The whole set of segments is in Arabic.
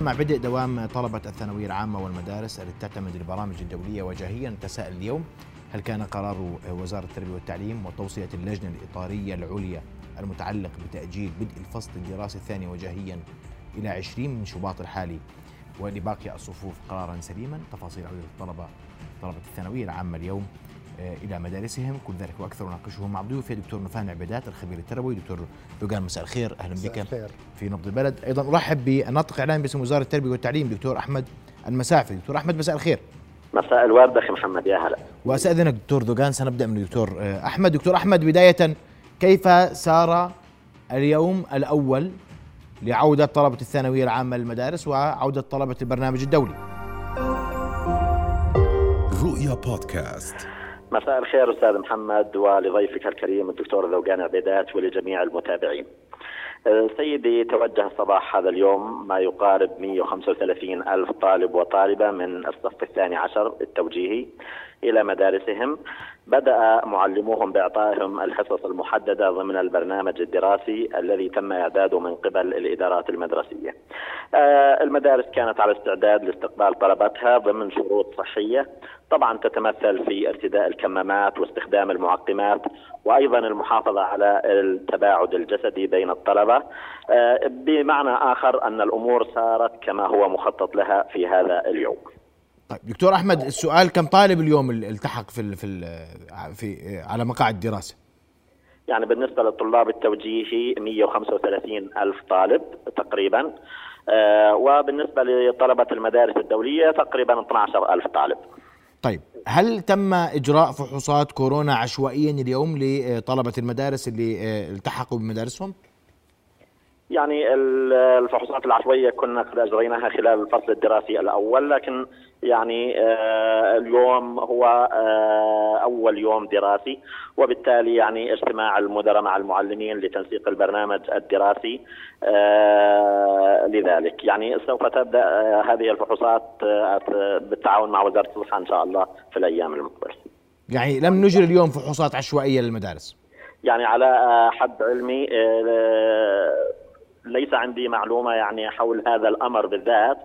مع بدء دوام طلبة الثانوية العامة والمدارس التي تعتمد البرامج الدولية وجاهيا تساءل اليوم هل كان قرار وزارة التربية والتعليم وتوصية اللجنة الإطارية العليا المتعلق بتأجيل بدء الفصل الدراسي الثاني وجاهيا إلى 20 من شباط الحالي ولباقي الصفوف قرارا سليما؟ تفاصيل عودة الطلبة طلبة الثانوية العامة اليوم إلى مدارسهم. كل ذلك وأكثر نناقشه مع ضيوفي دكتور نفان عبيدات الخبير التربوي دكتور دوغان مساء الخير. أهلا بك خير. في نبض البلد. أيضا أرحب بالناطق اعلامي باسم وزارة التربية والتعليم دكتور أحمد المسافي دكتور أحمد مساء الخير. مساء الورد أخي محمد. يا هلا. واستاذنك دكتور دوغان سنبدأ من دكتور آه، أحمد. دكتور أحمد بداية كيف سار اليوم الأول لعودة طلبة الثانوية العامة للمدارس وعودة طلبة البرنامج الدولي؟ رؤيا بودكاست. مساء الخير أستاذ محمد ولضيفك الكريم الدكتور ذوقان عبيدات ولجميع المتابعين. أه، سيدي توجه صباح هذا اليوم ما يقارب 135 ألف طالب وطالبة من الصف الثاني عشر التوجيهي إلى مدارسهم بدأ معلموهم بإعطائهم الحصص المحددة ضمن البرنامج الدراسي الذي تم إعداده من قبل الإدارات المدرسية آه، المدارس كانت على استعداد لاستقبال طلبتها ضمن شروط صحية طبعا تتمثل في ارتداء الكمامات واستخدام المعقمات وأيضا المحافظة على التباعد الجسدي بين الطلبة آه، بمعنى آخر أن الأمور سارت كما هو مخطط لها في هذا اليوم. طيب دكتور أحمد السؤال كم طالب اليوم التحق في ال في ال في على مقاعد الدراسة؟ يعني بالنسبة للطلاب التوجيهي 135 ألف طالب تقريبا آه، وبالنسبة لطلبة المدارس الدولية تقريبا 12 ألف طالب. طيب هل تم إجراء فحوصات كورونا عشوائيا اليوم لطلبة المدارس اللي آه، التحقوا بمدارسهم؟ يعني الفحوصات العشوائية كنا قد أجريناها خلال الفصل الدراسي الأول لكن يعني آه، اليوم هو آه، أول يوم دراسي وبالتالي يعني اجتماع المدراء مع المعلمين لتنسيق البرنامج الدراسي آه، لذلك يعني سوف تبدأ هذه الفحوصات بالتعاون مع وزارة الصحة إن شاء الله في الأيام المقبلة. يعني لم نجري اليوم فحوصات عشوائية للمدارس. يعني على حد علمي ليس عندي معلومة يعني حول هذا الأمر بالذات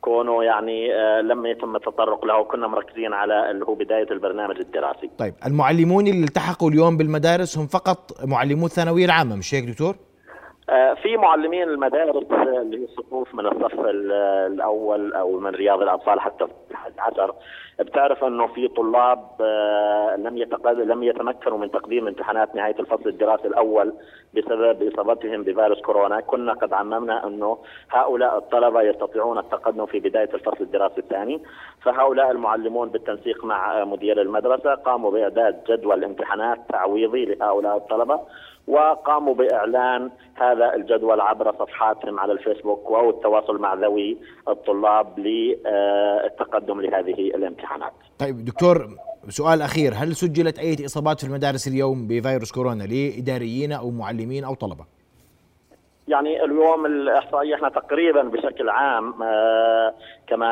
كونه يعني آه، لم يتم التطرق له كنا مركزين على اللي هو بداية البرنامج الدراسي. طيب المعلمون اللي التحقوا اليوم بالمدارس هم فقط معلمو الثانوية العامة مش هيك دكتور؟ آه، في معلمين المدارس اللي هي الصفوف من الصف الأول أو من رياض الأطفال حتى عشر بتعرف إنه في طلاب آه، لم لم يتمكنوا من تقديم امتحانات نهاية الفصل الدراسي الأول بسبب إصابتهم بفيروس كورونا، كنا قد عممنا إنه هؤلاء الطلبة يستطيعون التقدم في بداية الفصل الدراسي الثاني، فهؤلاء المعلمون بالتنسيق مع مدير المدرسة قاموا بإعداد جدول امتحانات تعويضي لهؤلاء الطلبة. وقاموا بإعلان هذا الجدول عبر صفحاتهم على الفيسبوك أو التواصل مع ذوي الطلاب للتقدم لهذه الامتحانات. طيب دكتور سؤال أخير هل سجلت أي اصابات في المدارس اليوم بفيروس كورونا لإداريين أو معلمين أو طلبة؟ يعني اليوم الإحصائية إحنا تقريبا بشكل عام آه كما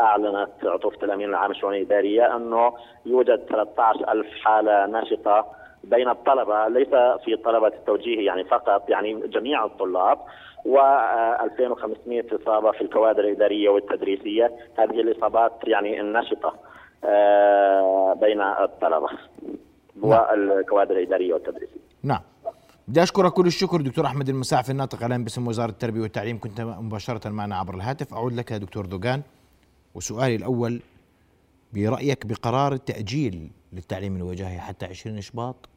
أعلنت عطوفة الأمين العام الشؤون الإدارية أنه يوجد 13000 حالة نشطه بين الطلبة ليس في طلبة التوجيه يعني فقط يعني جميع الطلاب و2500 إصابة في الكوادر الإدارية والتدريسية. هذه الإصابات يعني النشطه آه، بين الطلبة نعم. والكوادر الإدارية والتدريسية. نعم. بدي أشكرك كل الشكر دكتور أحمد المساعفي الناطق اعلام باسم وزارة التربية والتعليم. كنت مباشرة معنا عبر الهاتف. أعود لك دكتور دوغان وسؤالي الأول برأيك بقرار التأجيل للتعليم الوجاهي حتى 20 شباط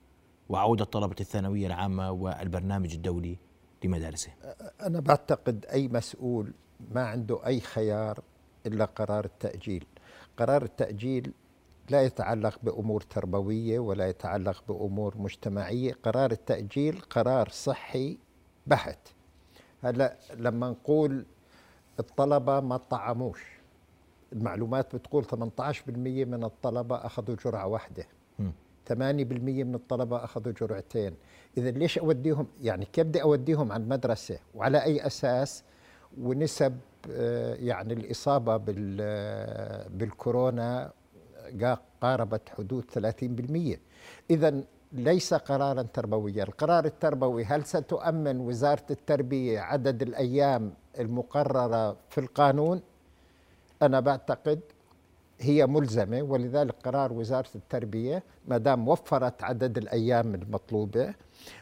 وعودة طلبة الثانوية العامة والبرنامج الدولي لمدارسهم أنا بعتقد أي مسؤول ما عنده أي خيار إلا قرار التأجيل. قرار التأجيل لا يتعلق بأمور تربوية ولا يتعلق بأمور مجتمعية. قرار التأجيل قرار صحي بحت. هلا لما نقول الطلبة ما طعموش المعلومات بتقول 18% من الطلبة أخذوا جرعة واحدة. 8% من الطلبة أخذوا جرعتين. إذا ليش أوديهم؟ يعني كيف بدي أوديهم عن مدرسة؟ وعلى أي أساس؟ ونسب آه، يعني الإصابة آه، بالكورونا قاربت حدود 30% إذا ليس قرارا تربويا. القرار التربوي هل ستؤمن وزارة التربية عدد الأيام المقررة في القانون؟ أنا بعتقد هي ملزمة ولذلك قرار وزارة التربية ما دام وفرت عدد الأيام المطلوبة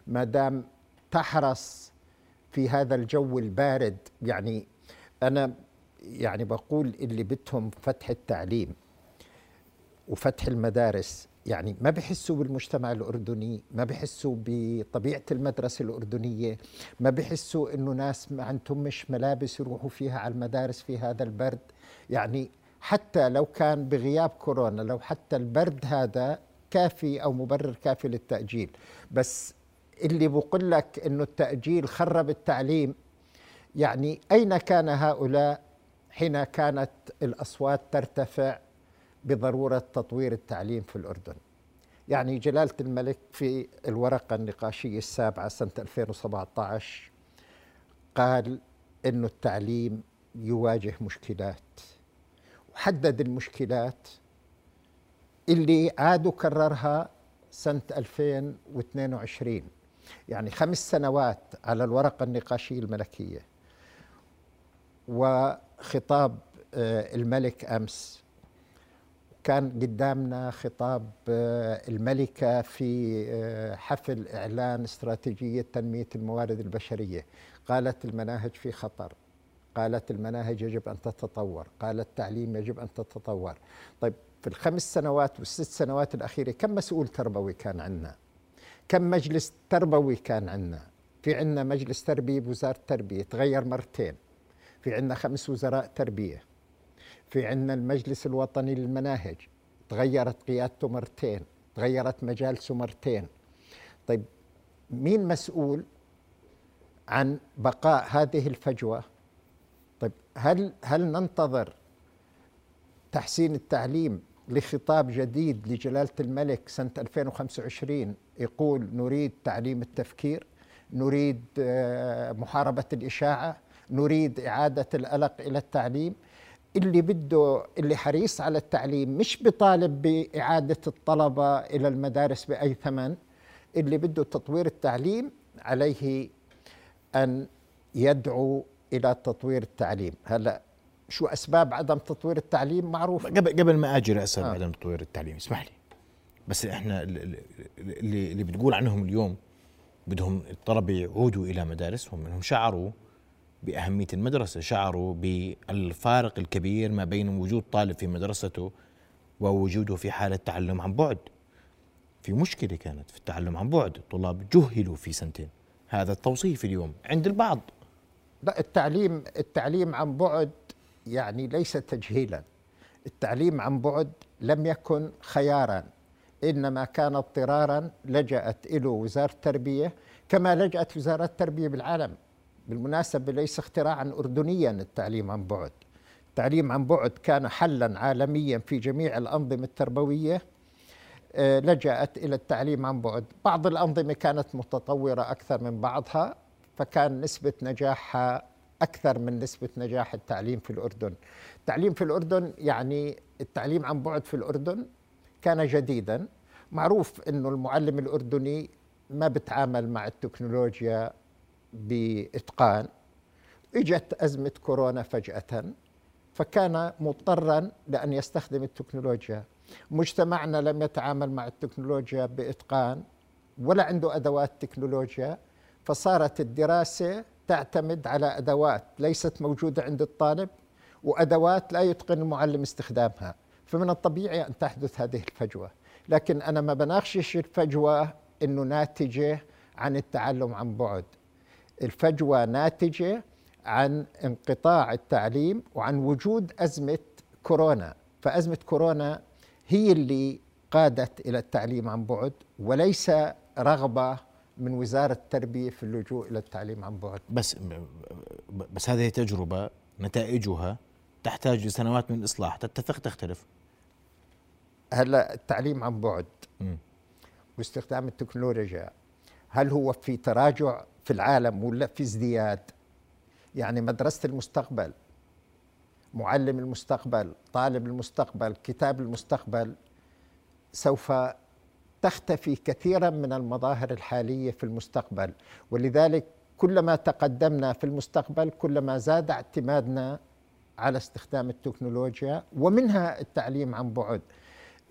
ما دام تحرص في هذا الجو البارد يعني أنا يعني بقول اللي بدهم فتح التعليم وفتح المدارس يعني ما بحسوا بالمجتمع الأردني ما بحسوا بطبيعة المدرسة الأردنية ما بحسوا أنه ناس ما عندهم مش ملابس يروحوا فيها على المدارس في هذا البرد. يعني حتى لو كان بغياب كورونا لو حتى البرد هذا كافي أو مبرر كافي للتأجيل بس اللي بقول لك أنه التأجيل خرب التعليم يعني أين كان هؤلاء حين كانت الأصوات ترتفع بضرورة تطوير التعليم في الأردن. يعني جلالة الملك في الورقة النقاشية السابعة سنة 2017 قال إنه التعليم يواجه مشكلات. وحدد المشكلات اللي عاد وكررها سنة 2022 يعني خمس سنوات على الورقة النقاشية الملكية. وخطاب آه، الملك أمس. كان قدامنا خطاب آه، الملكة في آه، حفل إعلان استراتيجية تنمية الموارد البشرية. قالت المناهج في خطر. قالت المناهج يجب أن تتطور قال التعليم يجب أن تتطور. طيب في الخمس سنوات والست سنوات الأخيرة كم مسؤول تربوي كان عندنا؟ كم مجلس تربوي كان عندنا؟ في عندنا مجلس تربية بوزارة التربية تغير مرتين. في عندنا خمس وزراء تربية. في عندنا المجلس الوطني للمناهج تغيرت قيادته مرتين تغيرت مجالسه مرتين. طيب مين مسؤول عن بقاء هذه الفجوة؟ هل هل ننتظر تحسين التعليم لخطاب جديد لجلالة الملك سنة 2025 يقول نريد تعليم التفكير نريد آه، محاربة الإشاعة نريد إعادة الألق إلى التعليم؟ اللي بده اللي حريص على التعليم مش بطالب بإعادة الطلبة إلى المدارس بأي ثمن اللي بده تطوير التعليم عليه أن يدعو إلى تطوير التعليم. هلا شو أسباب عدم تطوير التعليم؟ معروف. قبل قبل ما أجي لأسباب آه. عدم تطوير التعليم اسمح لي. بس إحنا اللي اللي بتقول عنهم اليوم بدهم الطلبة يعودوا إلى مدارسهم إنهم شعروا بأهمية المدرسة شعروا بالفارق الكبير ما بين وجود طالب في مدرسته ووجوده في حالة تعلم عن بعد. في مشكلة كانت في التعلم عن بعد الطلاب جهلوا في سنتين. هذا التوصيف اليوم عند البعض. لا التعليم التعليم عن بعد يعني ليس تجهيلا. التعليم عن بعد لم يكن خيارا إنما كان اضطرارا لجأت له وزارة التربية كما لجأت وزارة التربية بالعالم. بالمناسبة ليس اختراعا أردنيا التعليم عن بعد. التعليم عن بعد كان حلا عالميا في جميع الأنظمة التربوية. آه، لجأت إلى التعليم عن بعد. بعض الأنظمة كانت متطورة أكثر من بعضها. فكان نسبة نجاحها أكثر من نسبة نجاح التعليم في الأردن. التعليم في الأردن يعني التعليم عن بعد في الأردن كان جديدا. معروف أنه المعلم الأردني ما بتعامل مع التكنولوجيا بإتقان. إجت أزمة كورونا فجأة فكان مضطرا لأن يستخدم التكنولوجيا. مجتمعنا لم يتعامل مع التكنولوجيا بإتقان ولا عنده أدوات تكنولوجيا. فصارت الدراسة تعتمد على أدوات ليست موجودة عند الطالب وأدوات لا يتقن المعلم استخدامها. فمن الطبيعي أن تحدث هذه الفجوة. لكن أنا ما بناقشش الفجوة أنه ناتجة عن التعلم عن بعد. الفجوة ناتجة عن انقطاع التعليم وعن وجود أزمة كورونا. فأزمة كورونا هي اللي قادت إلى التعليم عن بعد وليس رغبة من وزارة التربية في اللجوء إلى التعليم عن بعد. بس بس هذه تجربة نتائجها تحتاج لسنوات من الإصلاح. تتفق تختلف؟ هلا التعليم عن بعد. م. واستخدام التكنولوجيا. هل هو في تراجع في العالم ولا في ازدياد؟ يعني مدرسة المستقبل معلم المستقبل طالب المستقبل كتاب المستقبل سوف تختفي كثيرا من المظاهر الحالية في المستقبل. ولذلك كلما تقدمنا في المستقبل كلما زاد اعتمادنا على استخدام التكنولوجيا ومنها التعليم عن بعد.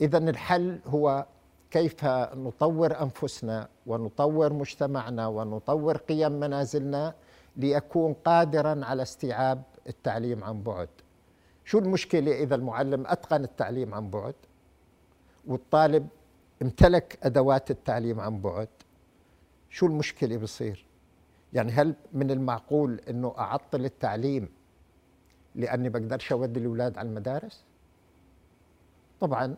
اذا الحل هو كيف نطور أنفسنا ونطور مجتمعنا ونطور قيم منازلنا ليكون قادرا على استيعاب التعليم عن بعد. شو المشكلة إذا المعلم أتقن التعليم عن بعد؟ والطالب امتلك أدوات التعليم عن بعد. شو المشكلة بصير يعني هل من المعقول إنه أعطل التعليم لأني بقدرش أودي الأولاد على المدارس؟ طبعا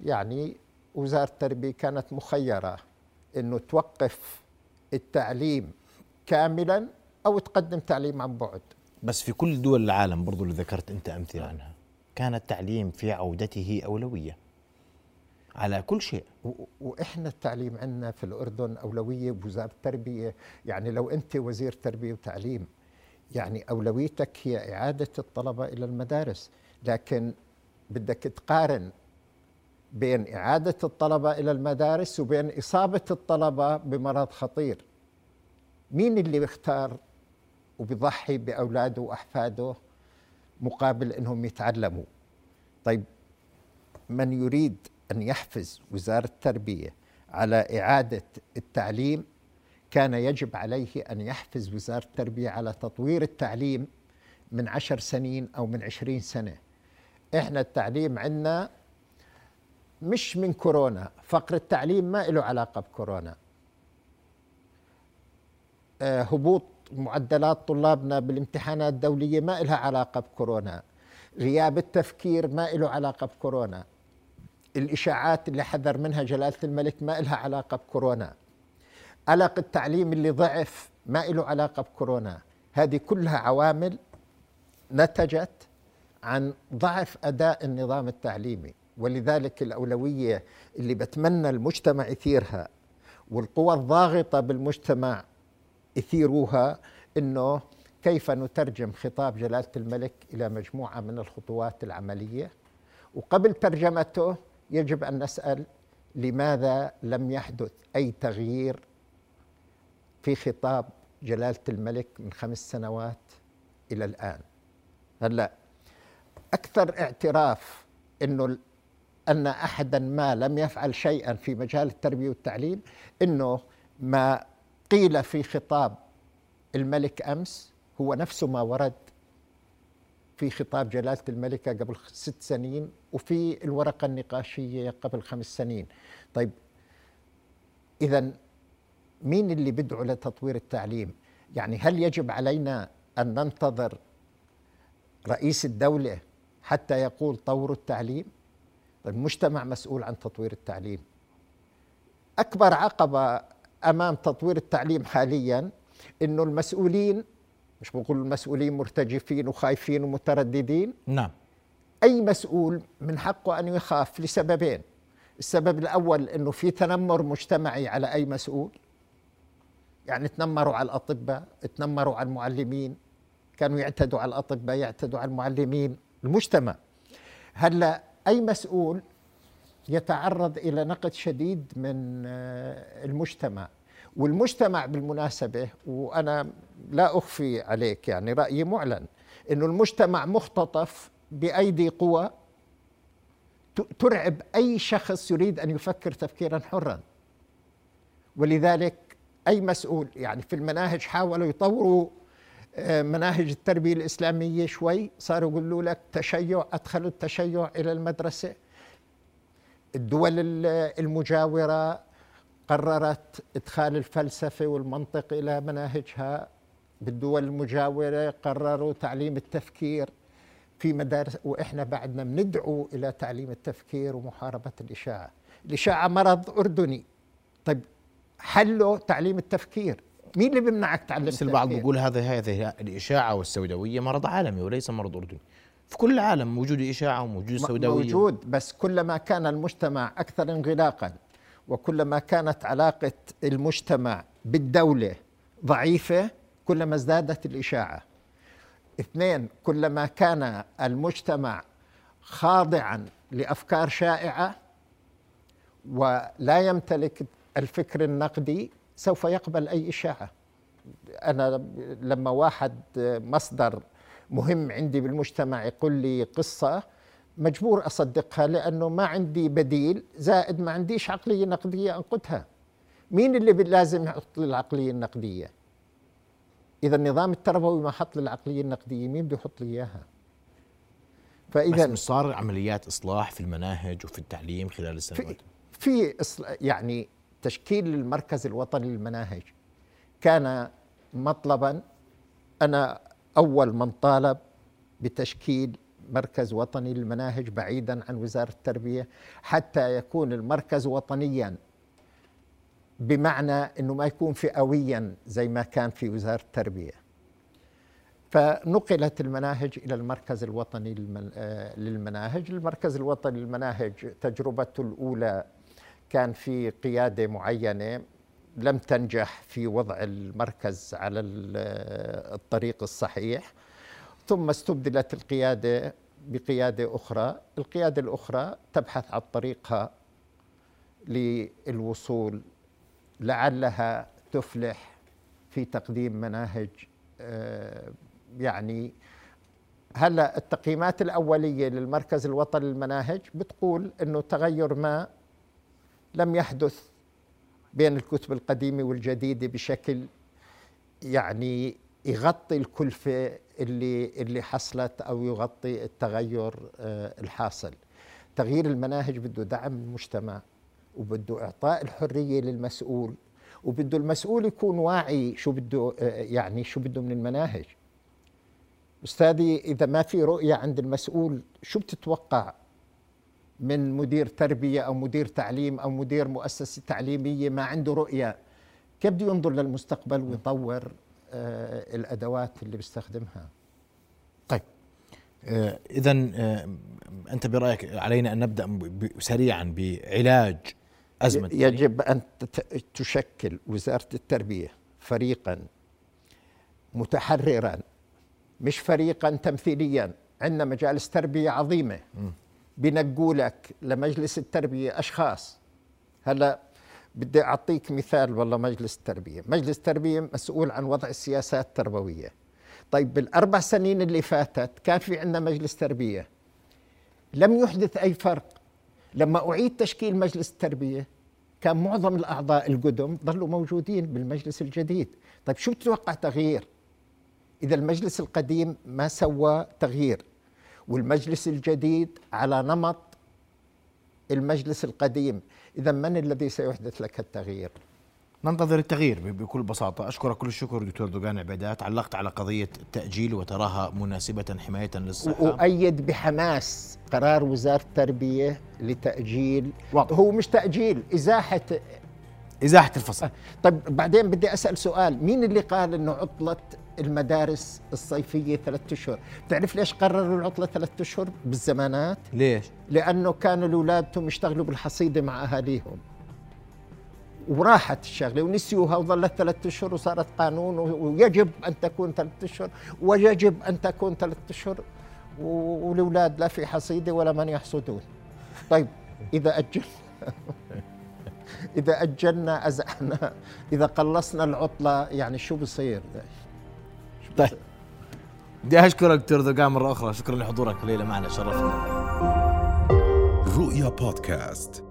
يعني وزارة التربية كانت مخيرة إنه توقف التعليم كاملا أو تقدم تعليم عن بعد. بس في كل دول العالم برضو اللي ذكرت أنت أمثلة عنها كان التعليم في عودته أولوية. على كل شيء. وإحنا التعليم عندنا في الأردن أولوية بوزاره التربية. يعني لو أنت وزير تربية وتعليم يعني أولويتك هي إعادة الطلبة إلى المدارس. لكن بدك تقارن بين إعادة الطلبة إلى المدارس وبين إصابة الطلبة بمرض خطير. مين اللي بيختار وبيضحي بأولاده وأحفاده مقابل إنهم يتعلموا؟ طيب من يريد أن يحفز وزارة التربية على إعادة التعليم كان يجب عليه أن يحفز وزارة التربية على تطوير التعليم من عشر سنين أو من عشرين سنة. إحنا التعليم عندنا مش من كورونا فقر التعليم ما له علاقة بكورونا. آه، هبوط معدلات طلابنا بالامتحانات الدولية ما لها علاقة بكورونا. غياب التفكير ما له علاقة بكورونا. الإشاعات اللي حذر منها جلالة الملك ما إلها علاقة بكورونا. قلق التعليم اللي ضعف ما له علاقة بكورونا. هذه كلها عوامل نتجت عن ضعف أداء النظام التعليمي ولذلك الأولوية اللي بتمنى المجتمع يثيرها والقوى الضاغطة بالمجتمع يثيروها أنه كيف نترجم خطاب جلالة الملك إلى مجموعة من الخطوات العملية. وقبل ترجمته يجب أن نسأل لماذا لم يحدث أي تغيير في خطاب جلالة الملك من خمس سنوات إلى الآن؟ هلا أكثر اعتراف إنه أن أحدا ما لم يفعل شيئا في مجال التربية والتعليم إنه ما قيل في خطاب الملك أمس هو نفس ما ورد في خطاب جلالة الملكة قبل ست سنين وفي الورقة النقاشية قبل خمس سنين. طيب إذا مين اللي بدعو لتطوير التعليم؟ يعني هل يجب علينا أن ننتظر رئيس الدولة حتى يقول طوروا التعليم؟ المجتمع مسؤول عن تطوير التعليم. أكبر عقبة أمام تطوير التعليم حاليا أنه المسؤولين مش بقول المسؤولين مرتجفين وخايفين ومترددين؟ نعم. أي مسؤول من حقه أن يخاف لسببين. السبب الأول أنه في تنمر مجتمعي على أي مسؤول. يعني تنمروا على الأطباء تنمروا على المعلمين. كانوا يعتدوا على الأطباء يعتدوا على المعلمين. المجتمع. هلأ أي مسؤول يتعرض إلى نقد شديد من آه، المجتمع. والمجتمع بالمناسبة وأنا لا أخفي عليك يعني رأيي معلن أنه المجتمع مختطف بأيدي قوى ترعب أي شخص يريد أن يفكر تفكيرا حرا. ولذلك أي مسؤول يعني في المناهج حاولوا يطوروا آه، مناهج التربية الإسلامية شوي صاروا يقولوا لك تشيع أدخلوا التشيع إلى المدرسة. الدول المجاورة قررت إدخال الفلسفة والمنطق إلى مناهجها. بالدول المجاورة قرروا تعليم التفكير في مدارس وإحنا بعدنا بندعو إلى تعليم التفكير ومحاربة الإشاعة. الإشاعة مرض أردني. طيب حله تعليم التفكير. مين اللي بيمنعك تعلم بس البعض بيقول هذا هذه الإشاعة والسوداوية مرض عالمي وليس مرض أردني. في كل العالم موجود إشاعة وموجود سوداوية. موجود بس كلما كان المجتمع أكثر انغلاقا وكلما كانت علاقة المجتمع بالدولة ضعيفة كلما ازدادت الإشاعة. اثنين كلما كان المجتمع خاضعا لأفكار شائعة ولا يمتلك الفكر النقدي سوف يقبل أي إشاعة. أنا لما واحد مصدر مهم عندي بالمجتمع يقول لي قصة مجبور أصدقها لأنه ما عندي بديل زائد ما عنديش عقلية نقدية أنقدها. مين اللي لازم يحط لي العقلية النقدية؟ إذا النظام التربوي ما حط لي العقلية النقدية مين بده يحط لي إياها؟ فإذا بس صار عمليات إصلاح في المناهج وفي التعليم خلال السنوات؟ في, في يعني تشكيل المركز الوطني للمناهج. كان مطلبا أنا أول من طالب بتشكيل مركز وطني للمناهج بعيدا عن وزارة التربية حتى يكون المركز وطنيا بمعنى إنه ما يكون فئويا زي ما كان في وزارة التربية. فنقلت المناهج إلى المركز الوطني للمناهج. المركز الوطني للمناهج تجربته الأولى كان في قيادة معينة لم تنجح في وضع المركز على الطريق الصحيح. ثم استبدلت القيادة بقيادة أخرى. القيادة الأخرى تبحث عن طريقها للوصول لعلها تفلح في تقديم مناهج آه، يعني هلا التقييمات الأولية للمركز الوطني للمناهج بتقول إنه تغير ما لم يحدث بين الكتب القديمة والجديدة بشكل يعني يغطي الكلفة اللي اللي حصلت أو يغطي التغير آه، الحاصل. تغيير المناهج بده دعم المجتمع وبده إعطاء الحرية للمسؤول وبده المسؤول يكون واعي شو بده آه، يعني شو بده من المناهج. أستاذي إذا ما في رؤية عند المسؤول شو بتتوقع من مدير تربية أو مدير تعليم أو مدير مؤسسة تعليمية ما عنده رؤية؟ كيف بده ينظر للمستقبل ويطور؟ الأدوات اللي بيستخدمها. طيب. آه اذا آه أنت برأيك علينا أن نبدأ سريعا بعلاج أزمة يجب أن تشكل وزارة التربية فريقا متحررا مش فريقا تمثيليا. عندنا مجالس تربية عظيمة. بنقوا لك لمجلس التربية أشخاص. هلا بدي أعطيك مثال والله مجلس التربية. مجلس التربية مسؤول عن وضع السياسات التربوية. طيب بالأربع سنين اللي فاتت كان في عندنا مجلس تربية. لم يحدث أي فرق. لما أعيد تشكيل مجلس التربية كان معظم الأعضاء القدم ظلوا موجودين بالمجلس الجديد. طيب شو بتتوقع تغيير؟ إذا المجلس القديم ما سوى تغيير. والمجلس الجديد على نمط المجلس القديم. اذا من الذي سيحدث لك التغيير؟ ننتظر التغيير بكل بساطة. أشكرك كل الشكر دكتور دوغان عبيدات. علقت على قضية التأجيل وتراها مناسبة حماية للصحة. وأؤيد بحماس قرار وزارة التربية لتأجيل. واضح. هو مش تأجيل إزاحة إزاحة الفصل. طيب بعدين بدي أسأل سؤال. مين اللي قال أنه عطلة المدارس الصيفية ثلاثة أشهر. بتعرف ليش قرروا العطلة ثلاثة أشهر بالزمانات؟ ليش؟ لأنه كانوا الاولاد يشتغلوا بالحصيدة مع أهاليهم. وراحت الشغلة ونسيوها وظلت ثلاثة أشهر وصارت قانون ويجب أن تكون ثلاثة أشهر ويجب أن تكون ثلاثة أشهر والأولاد لا في حصيدة ولا من يحصدون. طيب إذا أجل إذا أجلنا أزعنا إذا قلصنا العطلة يعني شو بصير؟ طيب. بدي أشكرك دكتور ذوقان مرة أخرى. شكرا لحضورك. الليلة معنا شرفنا. رؤيا بودكاست.